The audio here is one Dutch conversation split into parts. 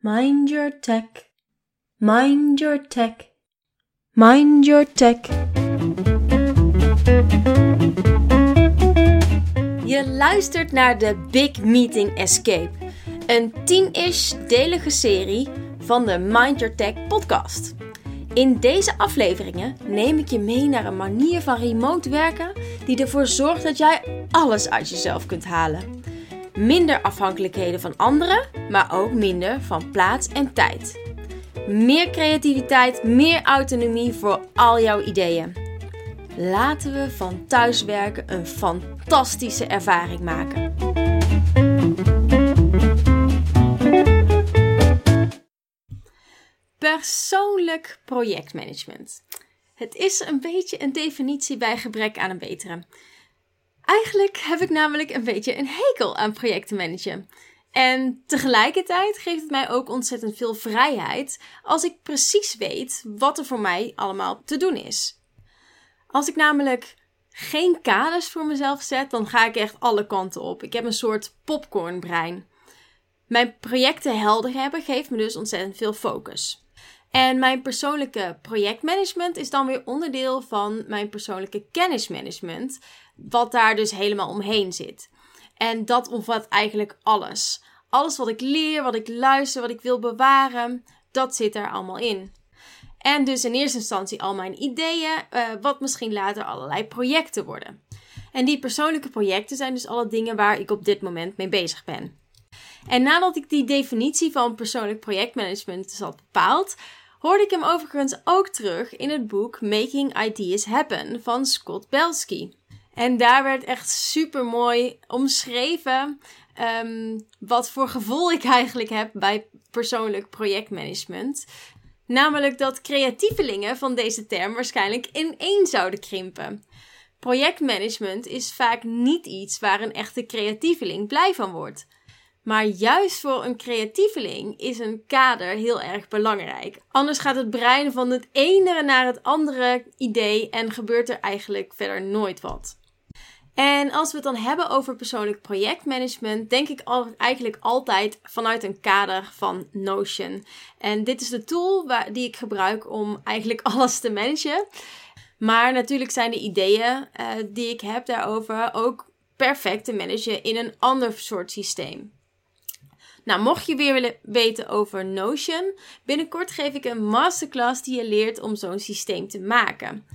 Mind your tech. Mind your tech. Mind your tech. Je luistert naar de Big Meeting Escape, een tien-ish delige serie van de Mind Your Tech podcast. In deze afleveringen neem ik je mee naar een manier van remote werken die ervoor zorgt dat jij alles uit jezelf kunt halen. Minder afhankelijkheden van anderen, maar ook minder van plaats en tijd. Meer creativiteit, meer autonomie voor al jouw ideeën. Laten we van thuiswerken een fantastische ervaring maken. Persoonlijk projectmanagement. Het is een beetje een definitie bij gebrek aan een betere. Eigenlijk heb ik namelijk een beetje een hekel aan projecten managen. En tegelijkertijd geeft het mij ook ontzettend veel vrijheid als ik precies weet wat er voor mij allemaal te doen is. Als ik namelijk geen kaders voor mezelf zet, dan ga ik echt alle kanten op. Ik heb een soort popcornbrein. Mijn projecten helder hebben geeft me dus ontzettend veel focus. En mijn persoonlijke projectmanagement is dan weer onderdeel van mijn persoonlijke kennismanagement, wat daar dus helemaal omheen zit. En dat omvat eigenlijk alles. Alles wat ik leer, wat ik luister, wat ik wil bewaren, dat zit er allemaal in. En dus in eerste instantie al mijn ideeën, uh, wat misschien later allerlei projecten worden. En die persoonlijke projecten zijn dus alle dingen waar ik op dit moment mee bezig ben. En nadat ik die definitie van persoonlijk projectmanagement dus had bepaald, hoorde ik hem overigens ook terug in het boek Making Ideas Happen van Scott Belsky. En daar werd echt super mooi omschreven um, wat voor gevoel ik eigenlijk heb bij persoonlijk projectmanagement. Namelijk dat creatievelingen van deze term waarschijnlijk in één zouden krimpen. Projectmanagement is vaak niet iets waar een echte creatieveling blij van wordt. Maar juist voor een creatieveling is een kader heel erg belangrijk. Anders gaat het brein van het ene naar het andere idee en gebeurt er eigenlijk verder nooit wat. En als we het dan hebben over persoonlijk projectmanagement, denk ik eigenlijk altijd vanuit een kader van Notion. En dit is de tool waar, die ik gebruik om eigenlijk alles te managen. Maar natuurlijk zijn de ideeën uh, die ik heb daarover ook perfect te managen in een ander soort systeem. Nou, mocht je weer willen weten over Notion, binnenkort geef ik een masterclass die je leert om zo'n systeem te maken.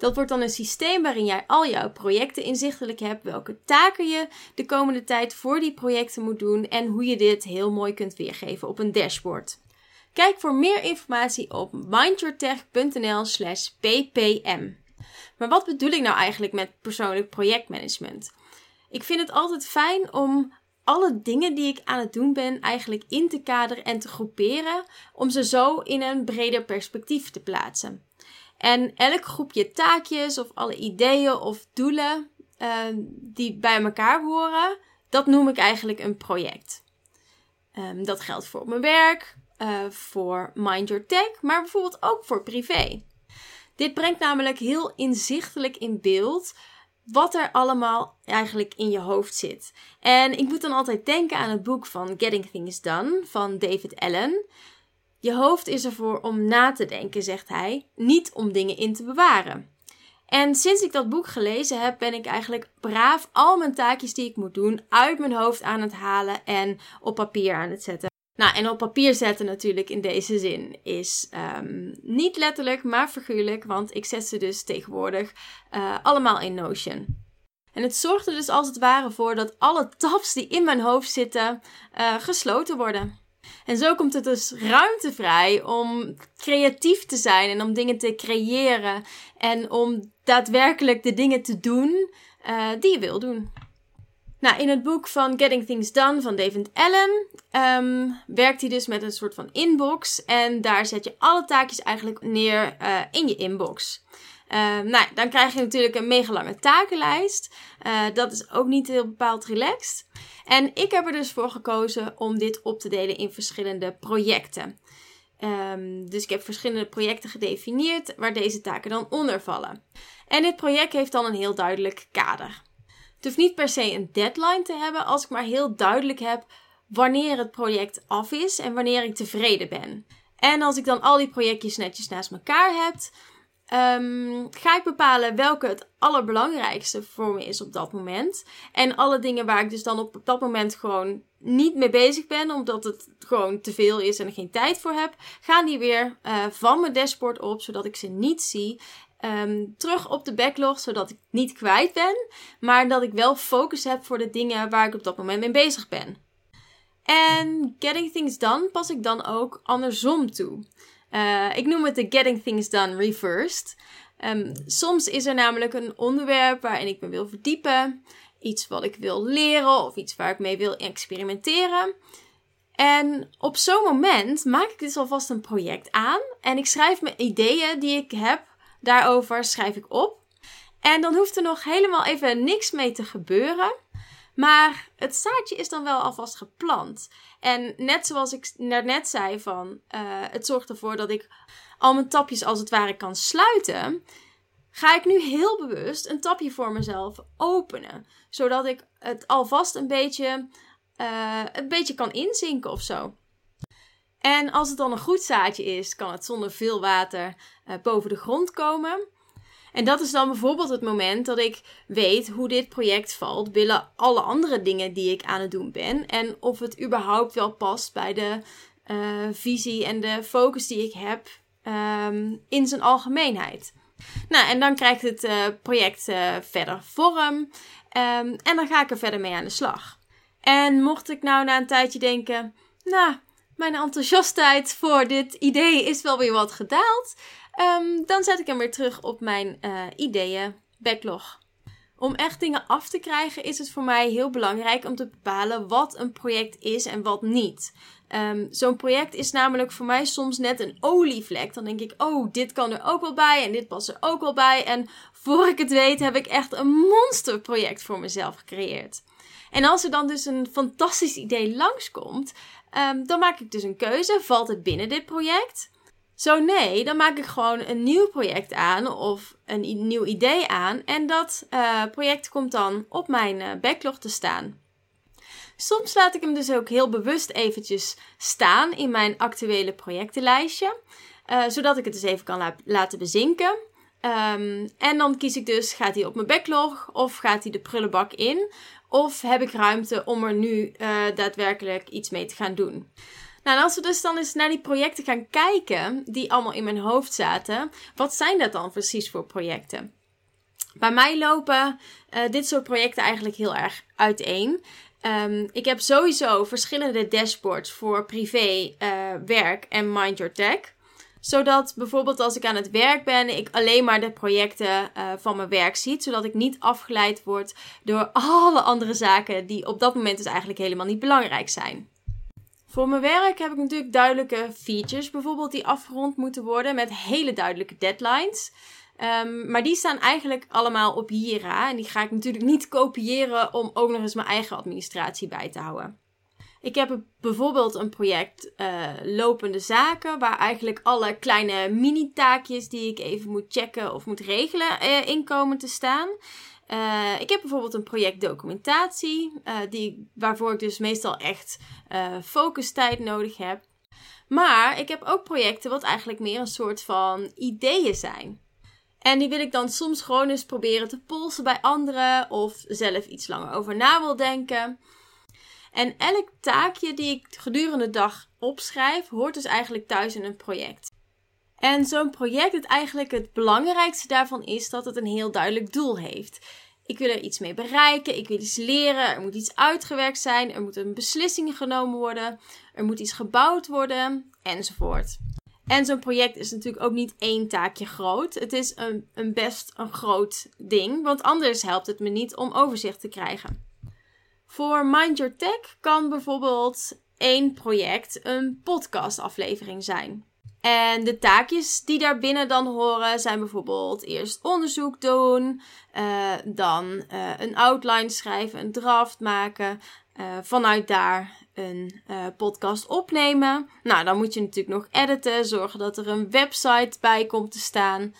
Dat wordt dan een systeem waarin jij al jouw projecten inzichtelijk hebt, welke taken je de komende tijd voor die projecten moet doen en hoe je dit heel mooi kunt weergeven op een dashboard. Kijk voor meer informatie op mindyourtech.nl/slash ppm. Maar wat bedoel ik nou eigenlijk met persoonlijk projectmanagement? Ik vind het altijd fijn om alle dingen die ik aan het doen ben eigenlijk in te kaderen en te groeperen, om ze zo in een breder perspectief te plaatsen. En elk groepje taakjes of alle ideeën of doelen uh, die bij elkaar horen, dat noem ik eigenlijk een project. Um, dat geldt voor mijn werk, uh, voor Mind Your Tech, maar bijvoorbeeld ook voor privé. Dit brengt namelijk heel inzichtelijk in beeld wat er allemaal eigenlijk in je hoofd zit. En ik moet dan altijd denken aan het boek van Getting Things Done van David Allen. Je hoofd is ervoor om na te denken, zegt hij, niet om dingen in te bewaren. En sinds ik dat boek gelezen heb, ben ik eigenlijk braaf al mijn taakjes die ik moet doen uit mijn hoofd aan het halen en op papier aan het zetten. Nou, en op papier zetten natuurlijk in deze zin is um, niet letterlijk, maar figuurlijk, want ik zet ze dus tegenwoordig uh, allemaal in Notion. En het zorgt er dus als het ware voor dat alle tabs die in mijn hoofd zitten uh, gesloten worden. En zo komt het dus ruimte vrij om creatief te zijn en om dingen te creëren en om daadwerkelijk de dingen te doen uh, die je wil doen. Nou, in het boek van Getting Things Done van David Allen um, werkt hij dus met een soort van inbox. En daar zet je alle taakjes eigenlijk neer uh, in je inbox. Uh, nou, dan krijg je natuurlijk een mega lange takenlijst. Uh, dat is ook niet heel bepaald relaxed. En ik heb er dus voor gekozen om dit op te delen in verschillende projecten. Um, dus ik heb verschillende projecten gedefinieerd waar deze taken dan onder vallen. En dit project heeft dan een heel duidelijk kader. Het hoeft niet per se een deadline te hebben als ik maar heel duidelijk heb wanneer het project af is en wanneer ik tevreden ben. En als ik dan al die projectjes netjes naast elkaar heb, um, ga ik bepalen welke het allerbelangrijkste voor me is op dat moment. En alle dingen waar ik dus dan op dat moment gewoon niet mee bezig ben, omdat het gewoon te veel is en er geen tijd voor heb, gaan die weer uh, van mijn dashboard op, zodat ik ze niet zie. Um, terug op de backlog, zodat ik niet kwijt ben, maar dat ik wel focus heb voor de dingen waar ik op dat moment mee bezig ben. En getting things done pas ik dan ook andersom toe. Uh, ik noem het de getting things done reversed. Um, soms is er namelijk een onderwerp waarin ik me wil verdiepen, iets wat ik wil leren of iets waar ik mee wil experimenteren. En op zo'n moment maak ik dus alvast een project aan en ik schrijf mijn ideeën die ik heb daarover schrijf ik op. En dan hoeft er nog helemaal even niks mee te gebeuren. Maar het zaadje is dan wel alvast geplant. En net zoals ik net zei van, uh, het zorgt ervoor dat ik al mijn tapjes als het ware kan sluiten. Ga ik nu heel bewust een tapje voor mezelf openen. Zodat ik het alvast een beetje, uh, een beetje kan inzinken of zo. En als het dan een goed zaadje is, kan het zonder veel water uh, boven de grond komen. En dat is dan bijvoorbeeld het moment dat ik weet hoe dit project valt binnen alle andere dingen die ik aan het doen ben. En of het überhaupt wel past bij de uh, visie en de focus die ik heb um, in zijn algemeenheid. Nou, en dan krijgt het uh, project uh, verder vorm. Um, en dan ga ik er verder mee aan de slag. En mocht ik nou na een tijdje denken, nou, mijn enthousiastheid voor dit idee is wel weer wat gedaald. Um, dan zet ik hem weer terug op mijn uh, ideeën backlog. Om echt dingen af te krijgen is het voor mij heel belangrijk om te bepalen wat een project is en wat niet. Um, Zo'n project is namelijk voor mij soms net een olievlek. Dan denk ik, oh, dit kan er ook wel bij en dit past er ook wel bij. En voor ik het weet heb ik echt een monsterproject voor mezelf gecreëerd. En als er dan dus een fantastisch idee langskomt, um, dan maak ik dus een keuze. Valt het binnen dit project? Zo nee, dan maak ik gewoon een nieuw project aan of een nieuw idee aan. En dat uh, project komt dan op mijn uh, backlog te staan. Soms laat ik hem dus ook heel bewust eventjes staan in mijn actuele projectenlijstje. Uh, zodat ik het dus even kan la laten bezinken. Um, en dan kies ik dus, gaat hij op mijn backlog of gaat hij de prullenbak in? Of heb ik ruimte om er nu daadwerkelijk iets mee te gaan doen? Nou, als we dus dan eens naar die projecten gaan kijken, die allemaal in mijn hoofd zaten, wat zijn dat dan precies voor projecten? Bij mij lopen uh, dit soort projecten eigenlijk heel erg uiteen. Um, ik heb sowieso verschillende dashboards voor privé, uh, werk en Mind Your Tech. Zodat bijvoorbeeld als ik aan het werk ben, ik alleen maar de projecten uh, van mijn werk zie. Zodat ik niet afgeleid word door alle andere zaken die op dat moment dus eigenlijk helemaal niet belangrijk zijn. Voor mijn werk heb ik natuurlijk duidelijke features, bijvoorbeeld die afgerond moeten worden met hele duidelijke deadlines. Um, maar die staan eigenlijk allemaal op Jira en die ga ik natuurlijk niet kopiëren om ook nog eens mijn eigen administratie bij te houden. Ik heb bijvoorbeeld een project uh, lopende zaken, waar eigenlijk alle kleine mini-taakjes die ik even moet checken of moet regelen uh, in komen te staan. Uh, ik heb bijvoorbeeld een project documentatie, uh, die, waarvoor ik dus meestal echt uh, focustijd nodig heb. Maar ik heb ook projecten wat eigenlijk meer een soort van ideeën zijn. En die wil ik dan soms gewoon eens proberen te polsen bij anderen of zelf iets langer over na wil denken. En elk taakje die ik gedurende de dag opschrijf, hoort dus eigenlijk thuis in een project. En zo'n project, het eigenlijk het belangrijkste daarvan is dat het een heel duidelijk doel heeft. Ik wil er iets mee bereiken, ik wil iets leren, er moet iets uitgewerkt zijn, er moet een beslissing genomen worden, er moet iets gebouwd worden, enzovoort. En zo'n project is natuurlijk ook niet één taakje groot. Het is een, een best een groot ding, want anders helpt het me niet om overzicht te krijgen. Voor Mind Your Tech kan bijvoorbeeld één project een podcastaflevering zijn. En de taakjes die daarbinnen dan horen zijn bijvoorbeeld eerst onderzoek doen, uh, dan uh, een outline schrijven, een draft maken, uh, vanuit daar een podcast opnemen. Nou, dan moet je natuurlijk nog editen, zorgen dat er een website bij komt te staan.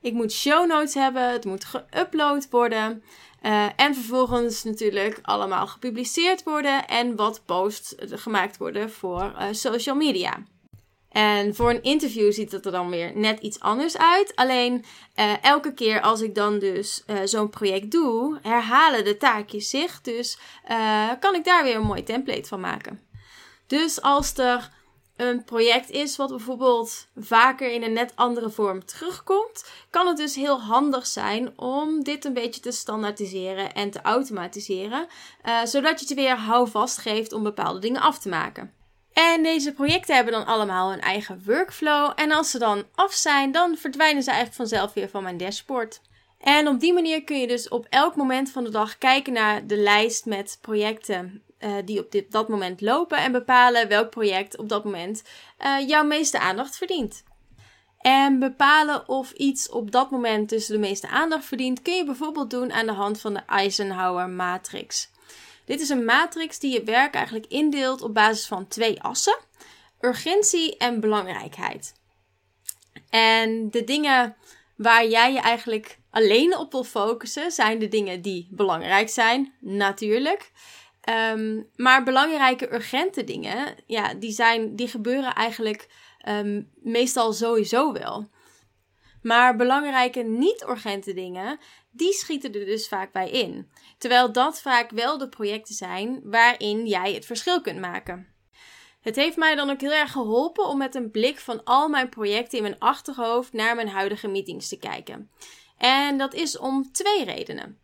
Ik moet show notes hebben, het moet geüpload worden. En vervolgens natuurlijk allemaal gepubliceerd worden en wat posts gemaakt worden voor social media. En voor een interview ziet het er dan weer net iets anders uit. Alleen uh, elke keer als ik dan dus uh, zo'n project doe, herhalen de taakjes zich. Dus uh, kan ik daar weer een mooi template van maken. Dus als er een project is wat bijvoorbeeld vaker in een net andere vorm terugkomt, kan het dus heel handig zijn om dit een beetje te standaardiseren en te automatiseren, zodat je het weer houvast geeft om bepaalde dingen af te maken. En deze projecten hebben dan allemaal een eigen workflow. En als ze dan af zijn, dan verdwijnen ze eigenlijk vanzelf weer van mijn dashboard. En op die manier kun je dus op elk moment van de dag kijken naar de lijst met projecten uh, die op dit, dat moment lopen en bepalen welk project op dat moment uh, jouw meeste aandacht verdient. En bepalen of iets op dat moment dus de meeste aandacht verdient, kun je bijvoorbeeld doen aan de hand van de Eisenhower matrix. Dit is een matrix die je werk eigenlijk indeelt op basis van twee assen: urgentie en belangrijkheid. En de dingen waar jij je eigenlijk alleen op wil focussen, zijn de dingen die belangrijk zijn, natuurlijk. Um, maar belangrijke, urgente dingen, ja, die, zijn, die gebeuren eigenlijk um, meestal sowieso wel. Maar belangrijke, niet-urgente dingen, die schieten er dus vaak bij in. Terwijl dat vaak wel de projecten zijn waarin jij het verschil kunt maken. Het heeft mij dan ook heel erg geholpen om met een blik van al mijn projecten in mijn achterhoofd naar mijn huidige meetings te kijken. En dat is om twee redenen.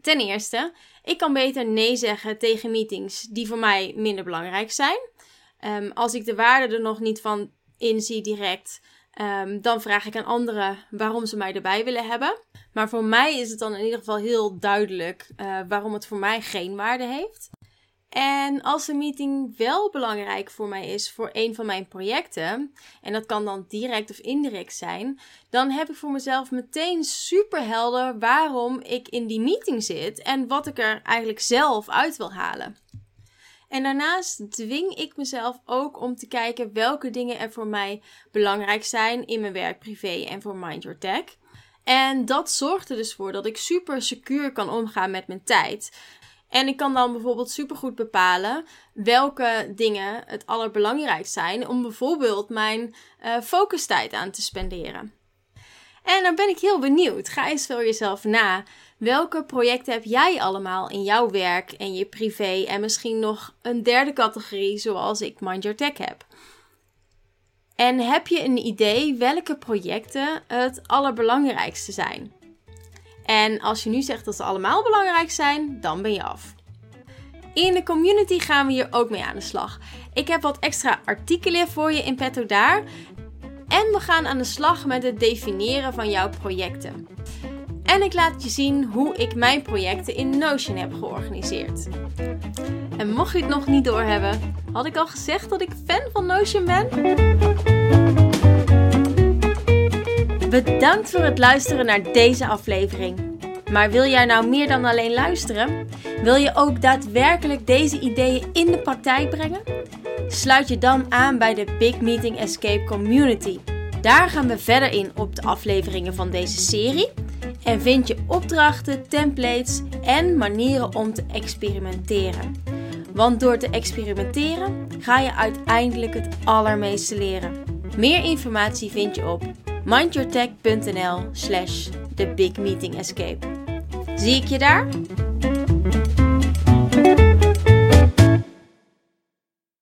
Ten eerste, ik kan beter nee zeggen tegen meetings die voor mij minder belangrijk zijn. Um, als ik de waarde er nog niet van inzie direct, um, dan vraag ik aan anderen waarom ze mij erbij willen hebben. Maar voor mij is het dan in ieder geval heel duidelijk uh, waarom het voor mij geen waarde heeft. En als een meeting wel belangrijk voor mij is voor een van mijn projecten, en dat kan dan direct of indirect zijn, dan heb ik voor mezelf meteen super helder waarom ik in die meeting zit en wat ik er eigenlijk zelf uit wil halen. En daarnaast dwing ik mezelf ook om te kijken welke dingen er voor mij belangrijk zijn in mijn werk, privé en voor Mind Your Tech. En dat zorgt er dus voor dat ik super secuur kan omgaan met mijn tijd. En ik kan dan bijvoorbeeld super goed bepalen welke dingen het allerbelangrijkst zijn om bijvoorbeeld mijn uh, focustijd aan te spenderen. En dan ben ik heel benieuwd. Ga eens voor jezelf na. Welke projecten heb jij allemaal in jouw werk en je privé en misschien nog een derde categorie zoals ik Mind Your Tech heb? En heb je een idee welke projecten het allerbelangrijkste zijn? En als je nu zegt dat ze allemaal belangrijk zijn, dan ben je af. In de community gaan we hier ook mee aan de slag. Ik heb wat extra artikelen voor je in petto daar. En we gaan aan de slag met het definiëren van jouw projecten. En ik laat je zien hoe ik mijn projecten in Notion heb georganiseerd. En mocht je het nog niet doorhebben, had ik al gezegd dat ik fan van Notion ben? Bedankt voor het luisteren naar deze aflevering. Maar wil jij nou meer dan alleen luisteren? Wil je ook daadwerkelijk deze ideeën in de praktijk brengen? Sluit je dan aan bij de Big Meeting Escape Community. Daar gaan we verder in op de afleveringen van deze serie en vind je opdrachten, templates en manieren om te experimenteren. Want door te experimenteren ga je uiteindelijk het allermeeste leren. Meer informatie vind je op mindyourtech.nl slash the big meeting escape. Zie ik je daar?